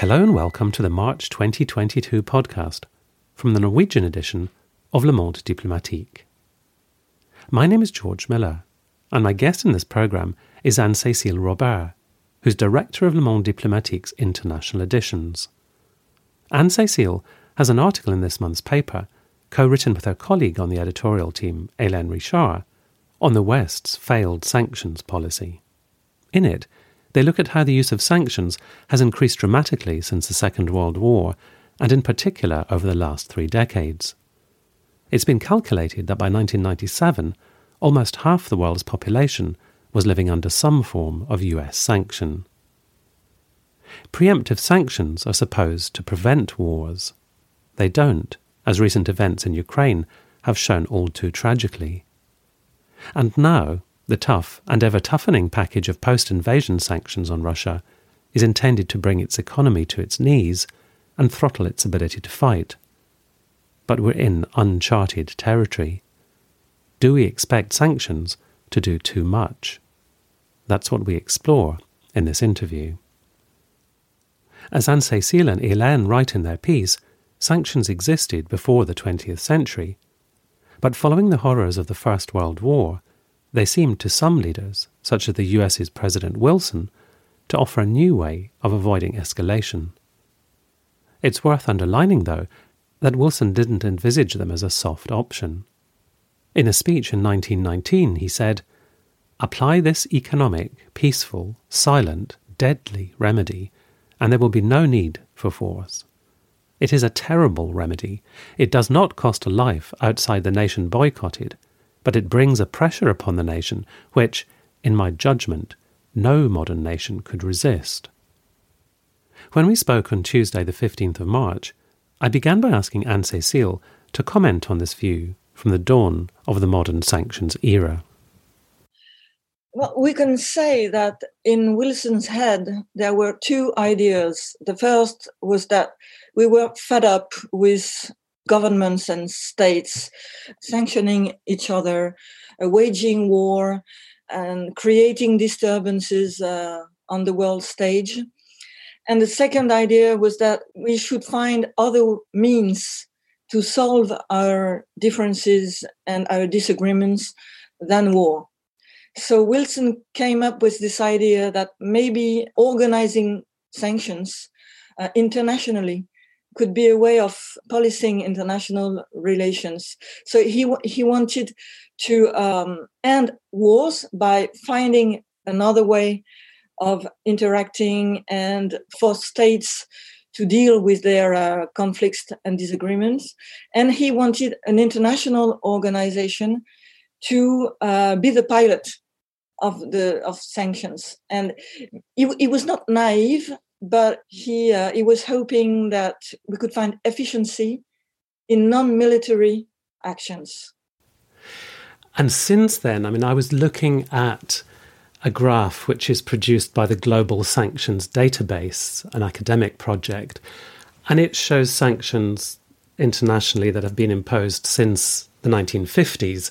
Hello and welcome to the March 2022 podcast from the Norwegian edition of Le Monde Diplomatique. My name is George Miller, and my guest in this programme is Anne Cécile Robert, who's director of Le Monde Diplomatique's international editions. Anne Cécile has an article in this month's paper, co written with her colleague on the editorial team, Hélène Richard, on the West's failed sanctions policy. In it, they look at how the use of sanctions has increased dramatically since the Second World War, and in particular over the last three decades. It's been calculated that by 1997, almost half the world's population was living under some form of US sanction. Preemptive sanctions are supposed to prevent wars. They don't, as recent events in Ukraine have shown all too tragically. And now, the tough and ever toughening package of post invasion sanctions on Russia is intended to bring its economy to its knees and throttle its ability to fight. But we're in uncharted territory. Do we expect sanctions to do too much? That's what we explore in this interview. As Anne Cécile and Hélène write in their piece, sanctions existed before the 20th century. But following the horrors of the First World War, they seemed to some leaders, such as the US's President Wilson, to offer a new way of avoiding escalation. It's worth underlining, though, that Wilson didn't envisage them as a soft option. In a speech in 1919, he said, Apply this economic, peaceful, silent, deadly remedy, and there will be no need for force. It is a terrible remedy. It does not cost a life outside the nation boycotted, but it brings a pressure upon the nation which, in my judgment, no modern nation could resist. When we spoke on Tuesday, the 15th of March, I began by asking Anne Cécile to comment on this view from the dawn of the modern sanctions era. Well, we can say that in Wilson's head, there were two ideas. The first was that we were fed up with governments and states sanctioning each other, uh, waging war, and creating disturbances uh, on the world stage. And the second idea was that we should find other means to solve our differences and our disagreements than war. So Wilson came up with this idea that maybe organizing sanctions uh, internationally could be a way of policing international relations. So he he wanted to um, end wars by finding another way of interacting and for states to deal with their uh, conflicts and disagreements. And he wanted an international organization to uh, be the pilot of the of sanctions. And he, he was not naive but he uh, he was hoping that we could find efficiency in non-military actions. And since then, I mean, I was looking at a graph which is produced by the Global Sanctions Database, an academic project, and it shows sanctions internationally that have been imposed since the 1950s,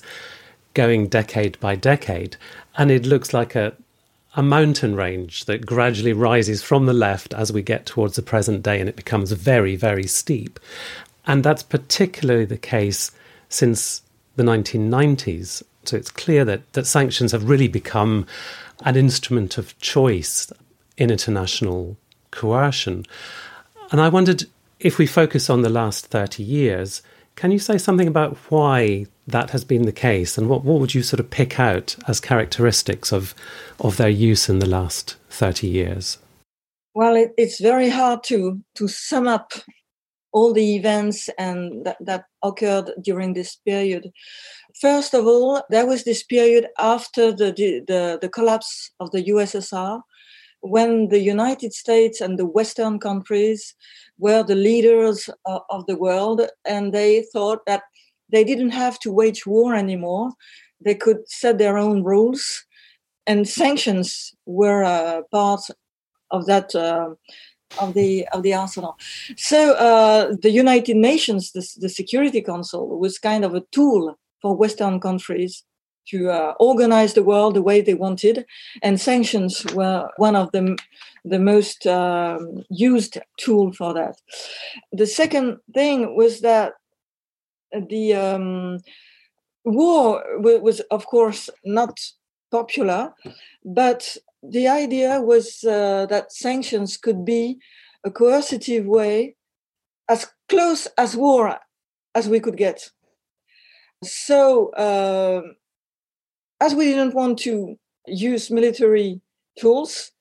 going decade by decade. And it looks like a, a mountain range that gradually rises from the left as we get towards the present day and it becomes very, very steep. And that's particularly the case since the 1990s. So it's clear that, that sanctions have really become an instrument of choice in international coercion. And I wondered if we focus on the last 30 years, can you say something about why that has been the case, and what, what would you sort of pick out as characteristics of of their use in the last thirty years? Well, it, it's very hard to to sum up all the events and that, that occurred during this period. First of all, there was this period after the, the, the collapse of the USSR when the United States and the Western countries were the leaders of the world, and they thought that they didn't have to wage war anymore. They could set their own rules, and sanctions were a part of that uh, of the of the arsenal. So uh, the United Nations, the, the Security Council, was kind of a tool for Western countries to uh, organize the world the way they wanted, and sanctions were one of the the most um, used tool for that. The second thing was that the um, war was, of course, not popular, but the idea was uh, that sanctions could be a coercive way as close as war as we could get. So, uh, as we didn't want to use military tools,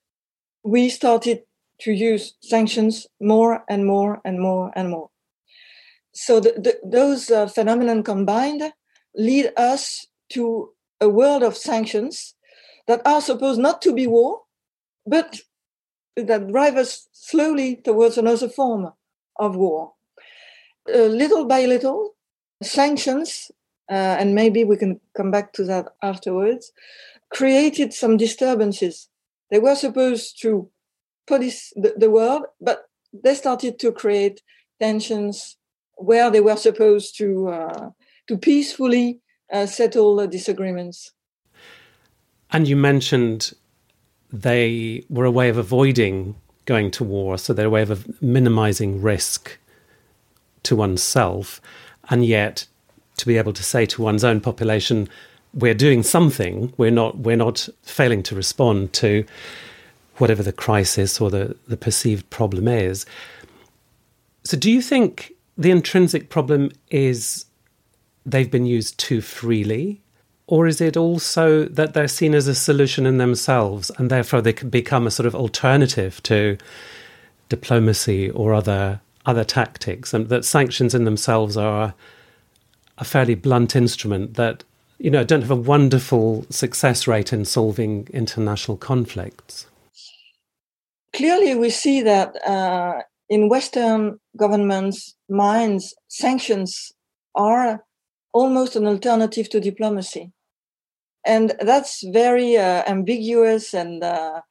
we started to use sanctions more and more and more and more. So, the, the, those uh, phenomena combined lead us to a world of sanctions that are supposed not to be war, but that drive us slowly towards another form of war. Uh, little by little, sanctions, uh, and maybe we can come back to that afterwards, created some disturbances. They were supposed to police the, the world, but they started to create tensions where they were supposed to uh, to peacefully uh, settle disagreements. And you mentioned they were a way of avoiding going to war, so they're a way of minimizing risk to oneself, and yet to be able to say to one's own population, we're doing something, we're not we're not failing to respond to whatever the crisis or the, the perceived problem is. So do you think the intrinsic problem is they've been used too freely or is it also that they're seen as a solution in themselves and therefore they can become a sort of alternative to diplomacy or other other tactics and that sanctions in themselves are a fairly blunt instrument that you know don't have a wonderful success rate in solving international conflicts clearly we see that uh, in western governments minds sanctions are almost an alternative to diplomacy and that's very uh, ambiguous and uh,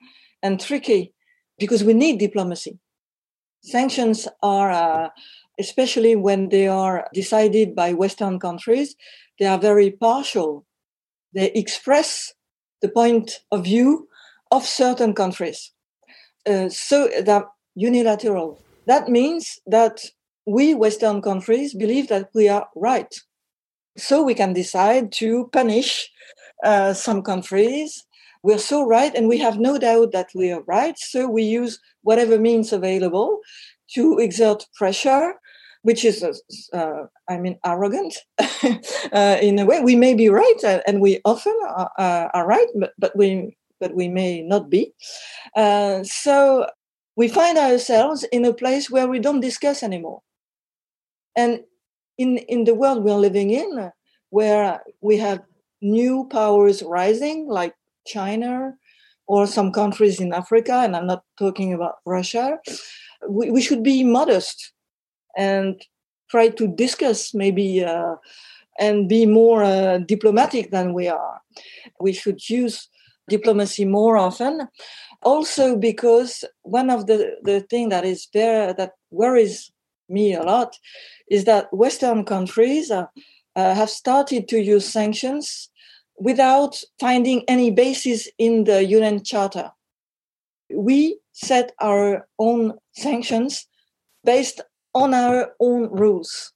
and tricky because we need diplomacy. Sanctions are, uh, especially when they are decided by Western countries, they are very partial. They express the point of view of certain countries, uh, so they're unilateral. That means that we Western countries believe that we are right, so we can decide to punish uh, some countries. We're so right, and we have no doubt that we are right. So we use whatever means available to exert pressure, which is, uh, uh I mean, arrogant uh, in a way. We may be right, uh, and we often are, are right, but, but we but we may not be. so we find ourselves in a place where we don't discuss anymore. And in, in the world we're living in, where we have new powers rising, like China or some countries in Africa, and I'm not talking about Russia, we, we should be modest and try to discuss maybe uh, and be more uh, diplomatic than we are. We should use diplomacy more often. Also, because one of the, the thing that is there that worries me a lot is that Western countries uh, uh, have started to use sanctions without finding any basis in the UN Charter. We set our own sanctions based on our own rules.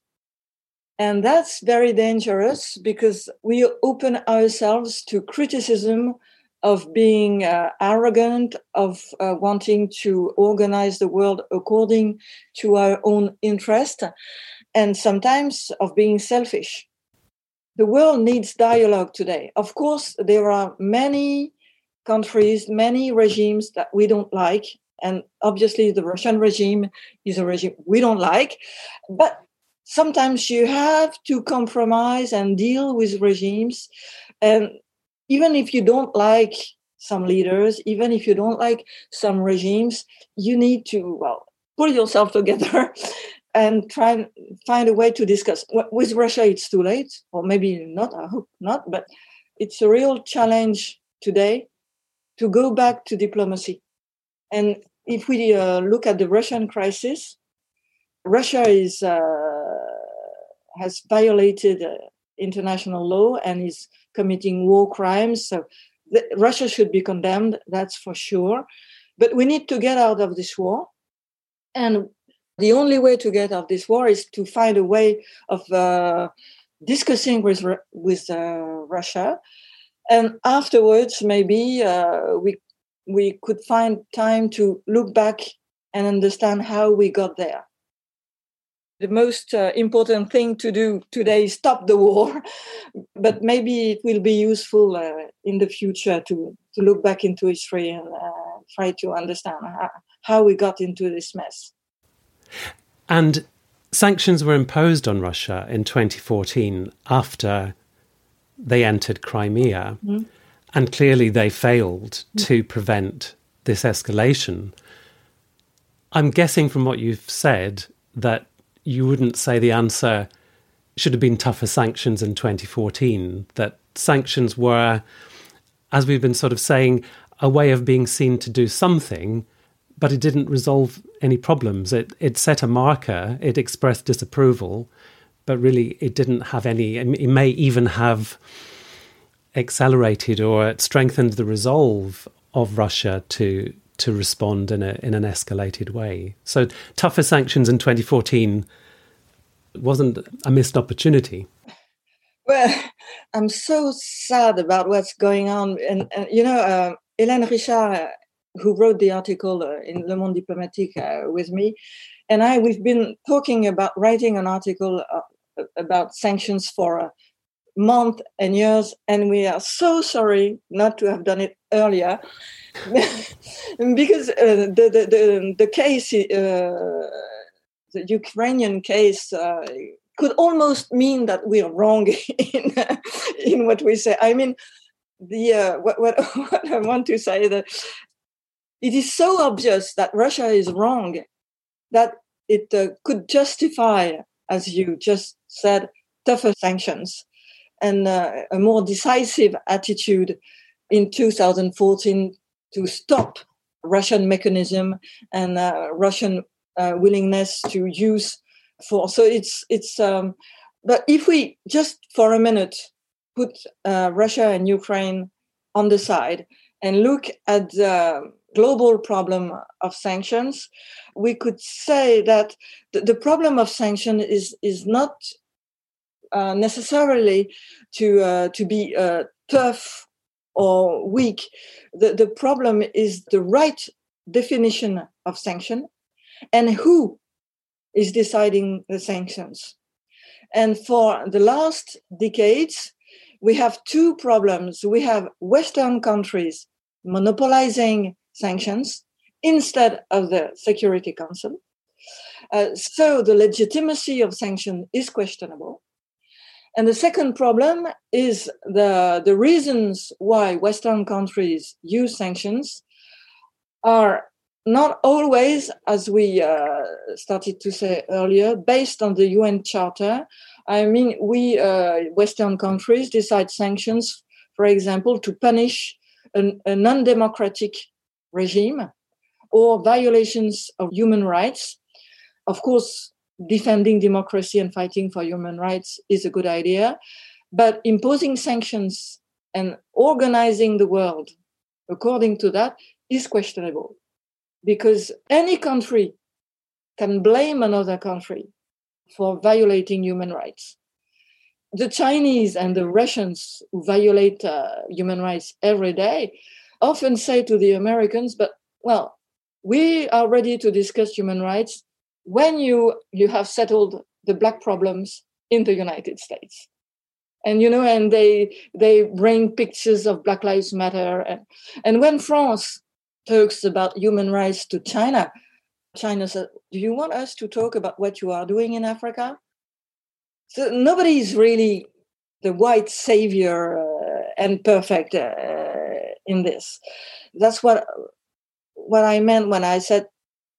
And that's very dangerous because we open ourselves to criticism of being uh, arrogant, of uh, wanting to organize the world according to our own interest, and sometimes of being selfish the world needs dialogue today. Of course, there are many countries, many regimes that we don't like. And obviously, the Russian regime is a regime we don't like. But sometimes you have to compromise and deal with regimes. And even if you don't like some leaders, even if you don't like some regimes, you need to, well, pull yourself together and try and find a way to discuss. With Russia, it's too late, or maybe not, I hope not, but it's a real challenge today to go back to diplomacy. And if we uh, look at the Russian crisis, Russia is uh, has violated uh, international law and is committing war crimes. So Russia should be condemned, that's for sure. But we need to get out of this war. And the only way to get out of this war is to find a way of uh, discussing with, with uh, Russia. And afterwards, maybe uh, we, we could find time to look back and understand how we got there. The most uh, important thing to do today is stop the war but maybe it will be useful uh, in the future to, to look back into history and uh, try to understand how, how we got into this mess. And sanctions were imposed on russia in 2014 after they entered crimea. Mm-hmm. And clearly they failed to prevent this escalation i'm guessing from what you've said that you wouldn't say the answer should have been tougher sanctions in 2014, that sanctions were, as we've been sort of saying, a way of being seen to do something, but it didn't resolve any problems. It, it set a marker, it expressed disapproval, but really it didn't have any, it may even have accelerated or strengthened the resolve of Russia to to respond in a in an escalated way. So tougher sanctions in 2014 wasn't a missed opportunity. Well, I'm so sad about what's going on, and, and you know, uh, Hélène Richard, uh, who wrote the article uh, in Le Monde Diplomatique uh, with me, and I, we've been talking about writing an article uh, about sanctions for a month and years, and we are so sorry not to have done it earlier because uh, the, the, the, the case, uh, the Ukrainian case, uh, could almost mean that we are wrong in, in what we say. I mean, the uh, what, what, what I want to say that it is so obvious that Russia is wrong that it uh, could justify, as you just said, tougher sanctions and uh, a more decisive attitude in 2014 to stop Russian mechanism and uh, Russian uh, willingness to use force. So it's it's. Um, but if we just for a minute put uh, Russia and Ukraine on the side and look at the global problem of sanctions, we could say that the, the problem of sanction is is not uh, necessarily to uh, to be uh, tough or weak. The, the problem is the right definition of sanction and who is deciding the sanctions. And for the last decades, we have two problems. We have Western countries monopolizing sanctions instead of the Security Council. Uh, so the legitimacy of sanction is questionable. And the second problem is the, the reasons why Western countries use sanctions are not always, as we uh, started to say earlier, based on the UN Charter. I mean, we uh, Western countries decide sanctions, for example, to punish an, a non democratic regime or violations of human rights. Of course, defending democracy and fighting for human rights is a good idea. But imposing sanctions and organizing the world according to that is questionable because any country can blame another country for violating human rights. The Chinese and the Russians who violate uh, human rights every day often say to the Americans, but well, we are ready to discuss human rights when you you have settled the black problems in the united states. And you know and they they bring pictures of black lives matter. And and when france talks about human rights to china china said do you want us to talk about what you are doing in africa? So nobody is really the white savior uh, and perfect uh, in this. That's what what i meant when i said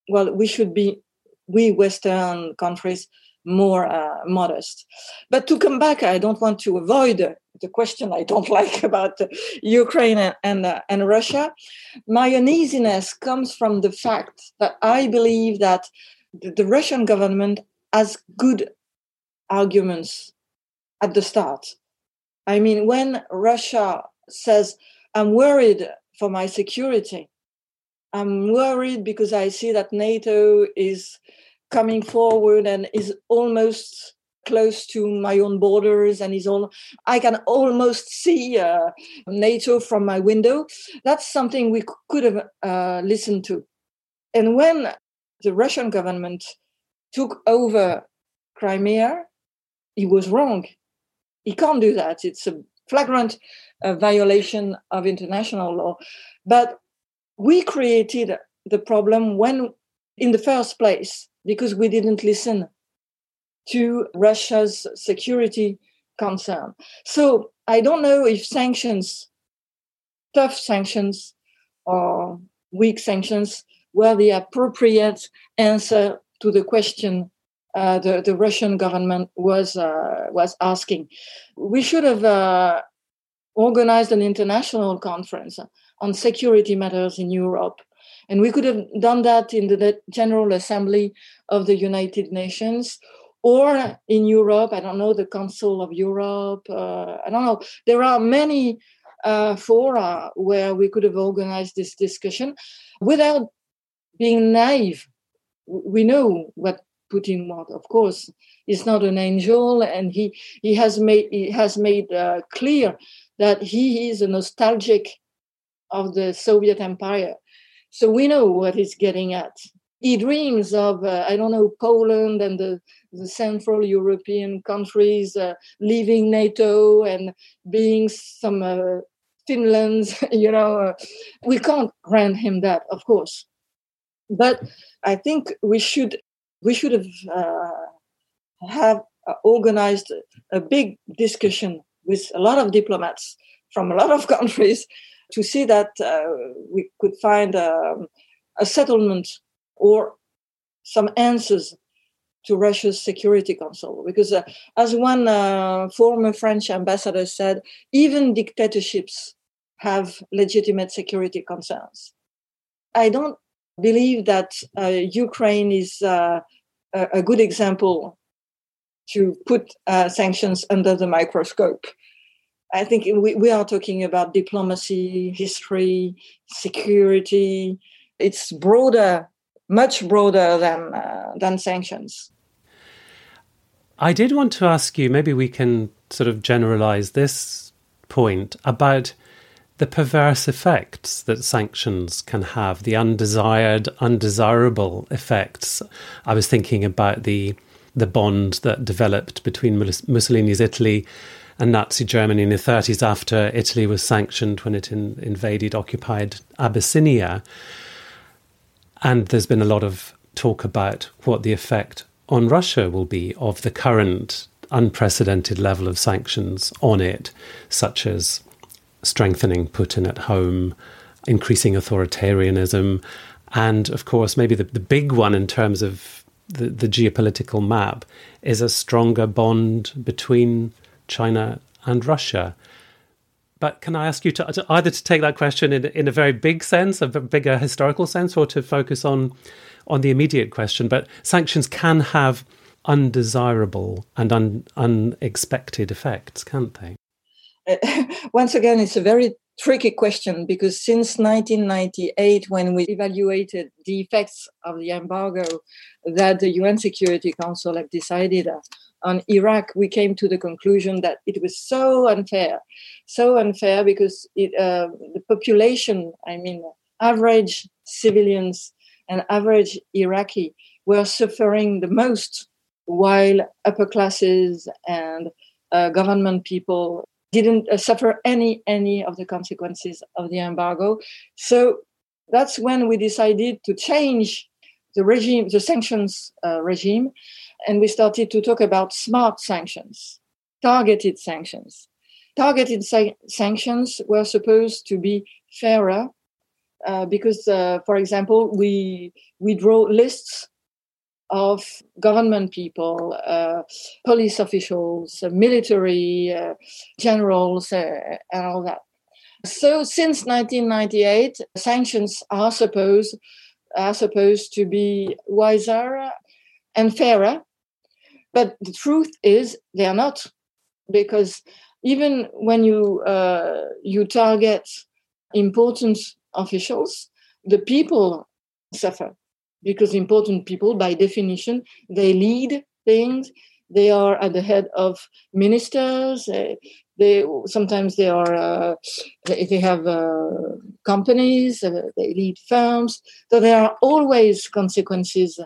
well we should be we Western countries more uh, modest. But to come back, I don't want to avoid the question I don't like about Ukraine and and, uh, and Russia. My uneasiness comes from the fact that I believe that the, the Russian government has good arguments at the start. I mean, when Russia says, I'm worried for my security, I'm worried because I see that NATO is coming forward and is almost close to my own borders and is all i can almost see uh, nato from my window. That's something we could have uh, listened to. And when the russian government took over crimea he was wrong. He can't do that. It's a flagrant uh, violation of international law. But we created the problem when in the first place because we didn't listen to Russia's security concern. So I don't know if sanctions, tough sanctions or weak sanctions, were the appropriate answer to the question uh, the, the Russian government was uh, was asking. We should have uh, organized an international conference on security matters in Europe. And we could have done that in the General Assembly of the United Nations or in Europe, I don't know, the Council of Europe, uh, I don't know. There are many uh, fora where we could have organized this discussion without being naive. We know what Putin wants, of course. He's not an angel, and he, he has made, he has made uh, clear that he is a nostalgic of the Soviet Empire. So we know what he's getting at. He dreams of, uh, I don't know, Poland and the the Central European countries uh, leaving NATO and being some uh, Finland's, you know, uh, we can't grant him that, of course. But I think we should we should have uh, have uh, organized a big discussion with a lot of diplomats from a lot of countries to see that uh, we could find um, a settlement or some answers to Russia's Security Council. Because, uh, as one uh, former French ambassador said, even dictatorships have legitimate security concerns. I don't believe that uh, Ukraine is uh, a, good example to put uh, sanctions under the microscope. I think we, we are talking about diplomacy, history, security. It's broader, much broader than uh, than sanctions. I did want to ask you, maybe we can sort of generalize this point about the perverse effects that sanctions can have, the undesired, undesirable effects. I was thinking about the the bond that developed between Mussolini's Italy and Nazi Germany in the 30s after Italy was sanctioned when it in, invaded, occupied Abyssinia. And there's been a lot of talk about what the effect on Russia will be of the current unprecedented level of sanctions on it, such as strengthening Putin at home, increasing authoritarianism, and of course, maybe the, the big one in terms of the, the geopolitical map is a stronger bond between China and Russia. But can I ask you to, to either to take that question in, in a very big sense, a bigger historical sense, or to focus on on the immediate question, but sanctions can have undesirable and un- unexpected effects, can't they? Uh, once again, it's a very tricky question because since 1998, when we evaluated the effects of the embargo that the UN Security Council have decided on Iraq, we came to the conclusion that it was so unfair, so unfair because it, uh, the population, I mean, average civilians and average Iraqi were suffering the most, while upper classes and uh, government people didn't uh, suffer any any of the consequences of the embargo. So that's when we decided to change the regime, the sanctions uh, regime, and we started to talk about smart sanctions, targeted sanctions. Targeted sa- sanctions were supposed to be fairer uh, because, uh, for example, we we draw lists of government people, uh, police officials, uh, military uh, generals, and all that. So, since 1998, sanctions are supposed are supposed to be wiser and fairer, but the truth is they are not. because even when you uh, you target important officials, the people suffer because important people, by definition, they lead things. They are at the head of ministers. They, they sometimes they are uh, they, they, have uh, companies. Uh, they lead firms. So there are always consequences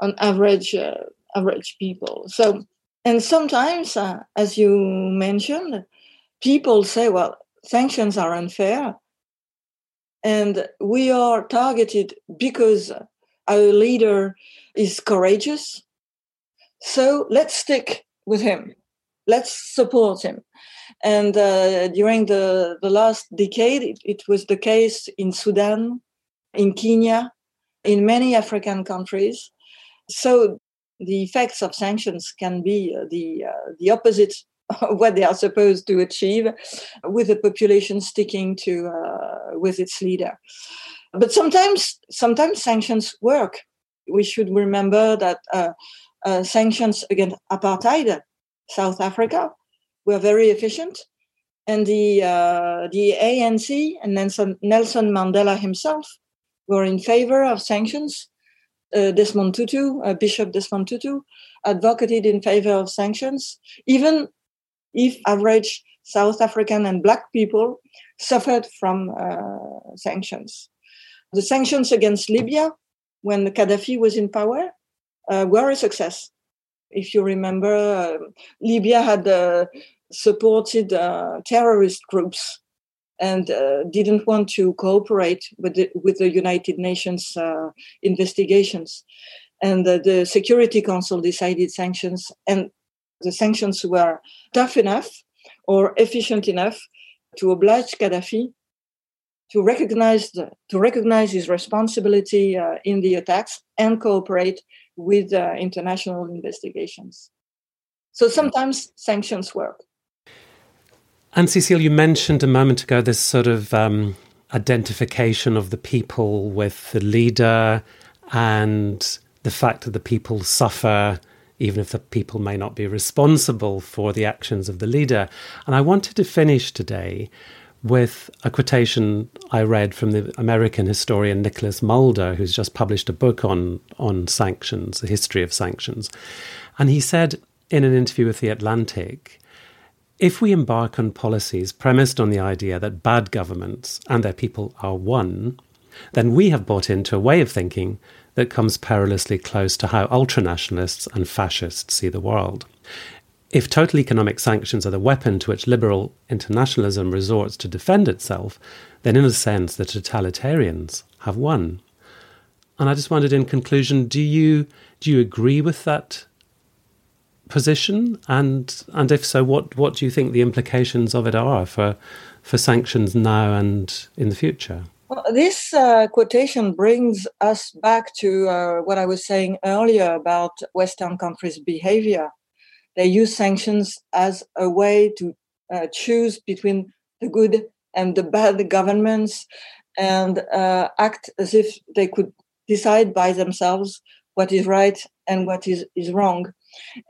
on average uh, average people. So and sometimes, uh, as you mentioned, people say, "Well, sanctions are unfair." And we are targeted because our leader is courageous. So let's stick with him. Let's support him. And uh, during the, the last decade, it, it was the case in Sudan, in Kenya, in many African countries. So the effects of sanctions can be uh, the uh, the opposite of what they are supposed to achieve, with the population sticking to uh, with its leader. But sometimes sometimes sanctions work. We should remember that uh, uh, sanctions against apartheid, South Africa, were very efficient, and the uh, the ANC and Nelson Mandela himself were in favor of sanctions uh, Desmond Tutu, uh, Bishop Desmond Tutu, advocated in favor of sanctions, even if average South African and Black people suffered from uh, sanctions. The sanctions against Libya, when the Gaddafi was in power, uh, were a success. If you remember, uh, Libya had uh, supported terrorist groups and uh, didn't want to cooperate with the, with the United Nations uh, investigations. And uh, the Security Council decided sanctions, and the sanctions were tough enough or efficient enough to oblige Gaddafi to recognize the, to recognize his responsibility uh, in the attacks and cooperate with uh, international investigations. So sometimes sanctions work. Anne Cécile, you mentioned a moment ago this sort of um, identification of the people with the leader and the fact that the people suffer, even if the people may not be responsible for the actions of the leader. And I wanted to finish today with a quotation I read from the American historian Nicholas Mulder, who's just published a book on, on sanctions, the history of sanctions. And he said in an interview with The Atlantic if we embark on policies premised on the idea that bad governments and their people are one, then we have bought into a way of thinking that comes perilously close to how ultranationalists and fascists see the world. If total economic sanctions are the weapon to which liberal internationalism resorts to defend itself, then in a sense the totalitarians have won. And I just wondered in conclusion, do you do you agree with that position? And and if so, what what do you think the implications of it are for for sanctions now and in the future? Well, this uh, quotation brings us back to uh, what I was saying earlier about Western countries' behavior. They use sanctions as a way to uh, choose between the good and the bad governments and uh, act as if they could decide by themselves what is right and what is, is wrong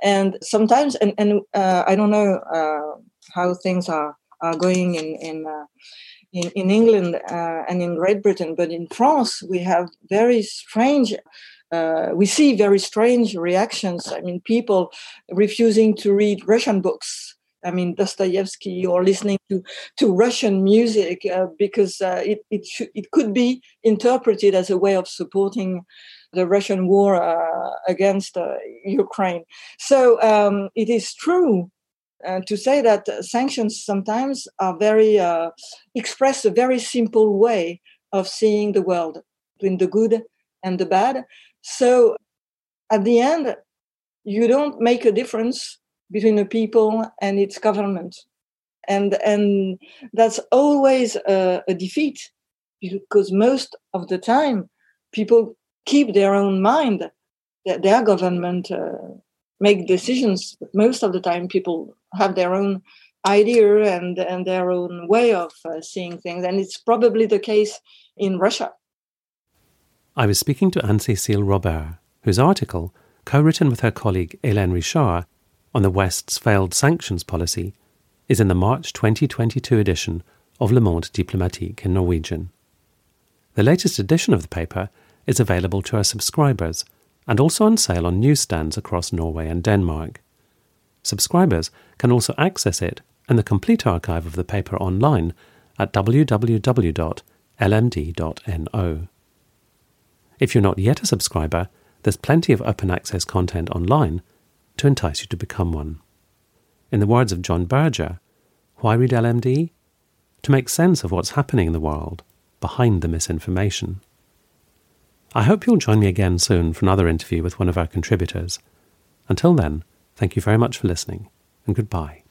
and sometimes and, and uh, i don't know uh, how things are, are going in in uh, in, in England uh, and in Great Britain, but in France we have very strange uh, we see very strange reactions. I mean, people refusing to read Russian books. I mean, Dostoevsky or listening to, to Russian music uh, because uh, it, it, sh- it could be interpreted as a way of supporting the Russian war uh, against uh, Ukraine. So um, it is true uh, to say that sanctions sometimes are very uh, express a very simple way of seeing the world between the good and the bad. So at the end, you don't make a difference between the people and its government, and and that's always a, a defeat because most of the time people keep their own mind that their government uh, make decisions most of the time people have their own idea and and their own way of uh, seeing things and it's probably the case in russia i was speaking to anne cecile robert whose article co-written with her colleague hélène richard on the West's failed sanctions policy is in the March 2022 edition of Le Monde Diplomatique in Norwegian. The latest edition of the paper is available to our subscribers and also on sale on newsstands across Norway and Denmark. Subscribers can also access it and the complete archive of the paper online at www.lmd.no. If you're not yet a subscriber, there's plenty of open access content online to entice you to become one. In the words of John Berger, why read LMD? To make sense of what's happening in the world behind the misinformation. I hope you'll join me again soon for another interview with one of our contributors. Until then, thank you very much for listening, and goodbye.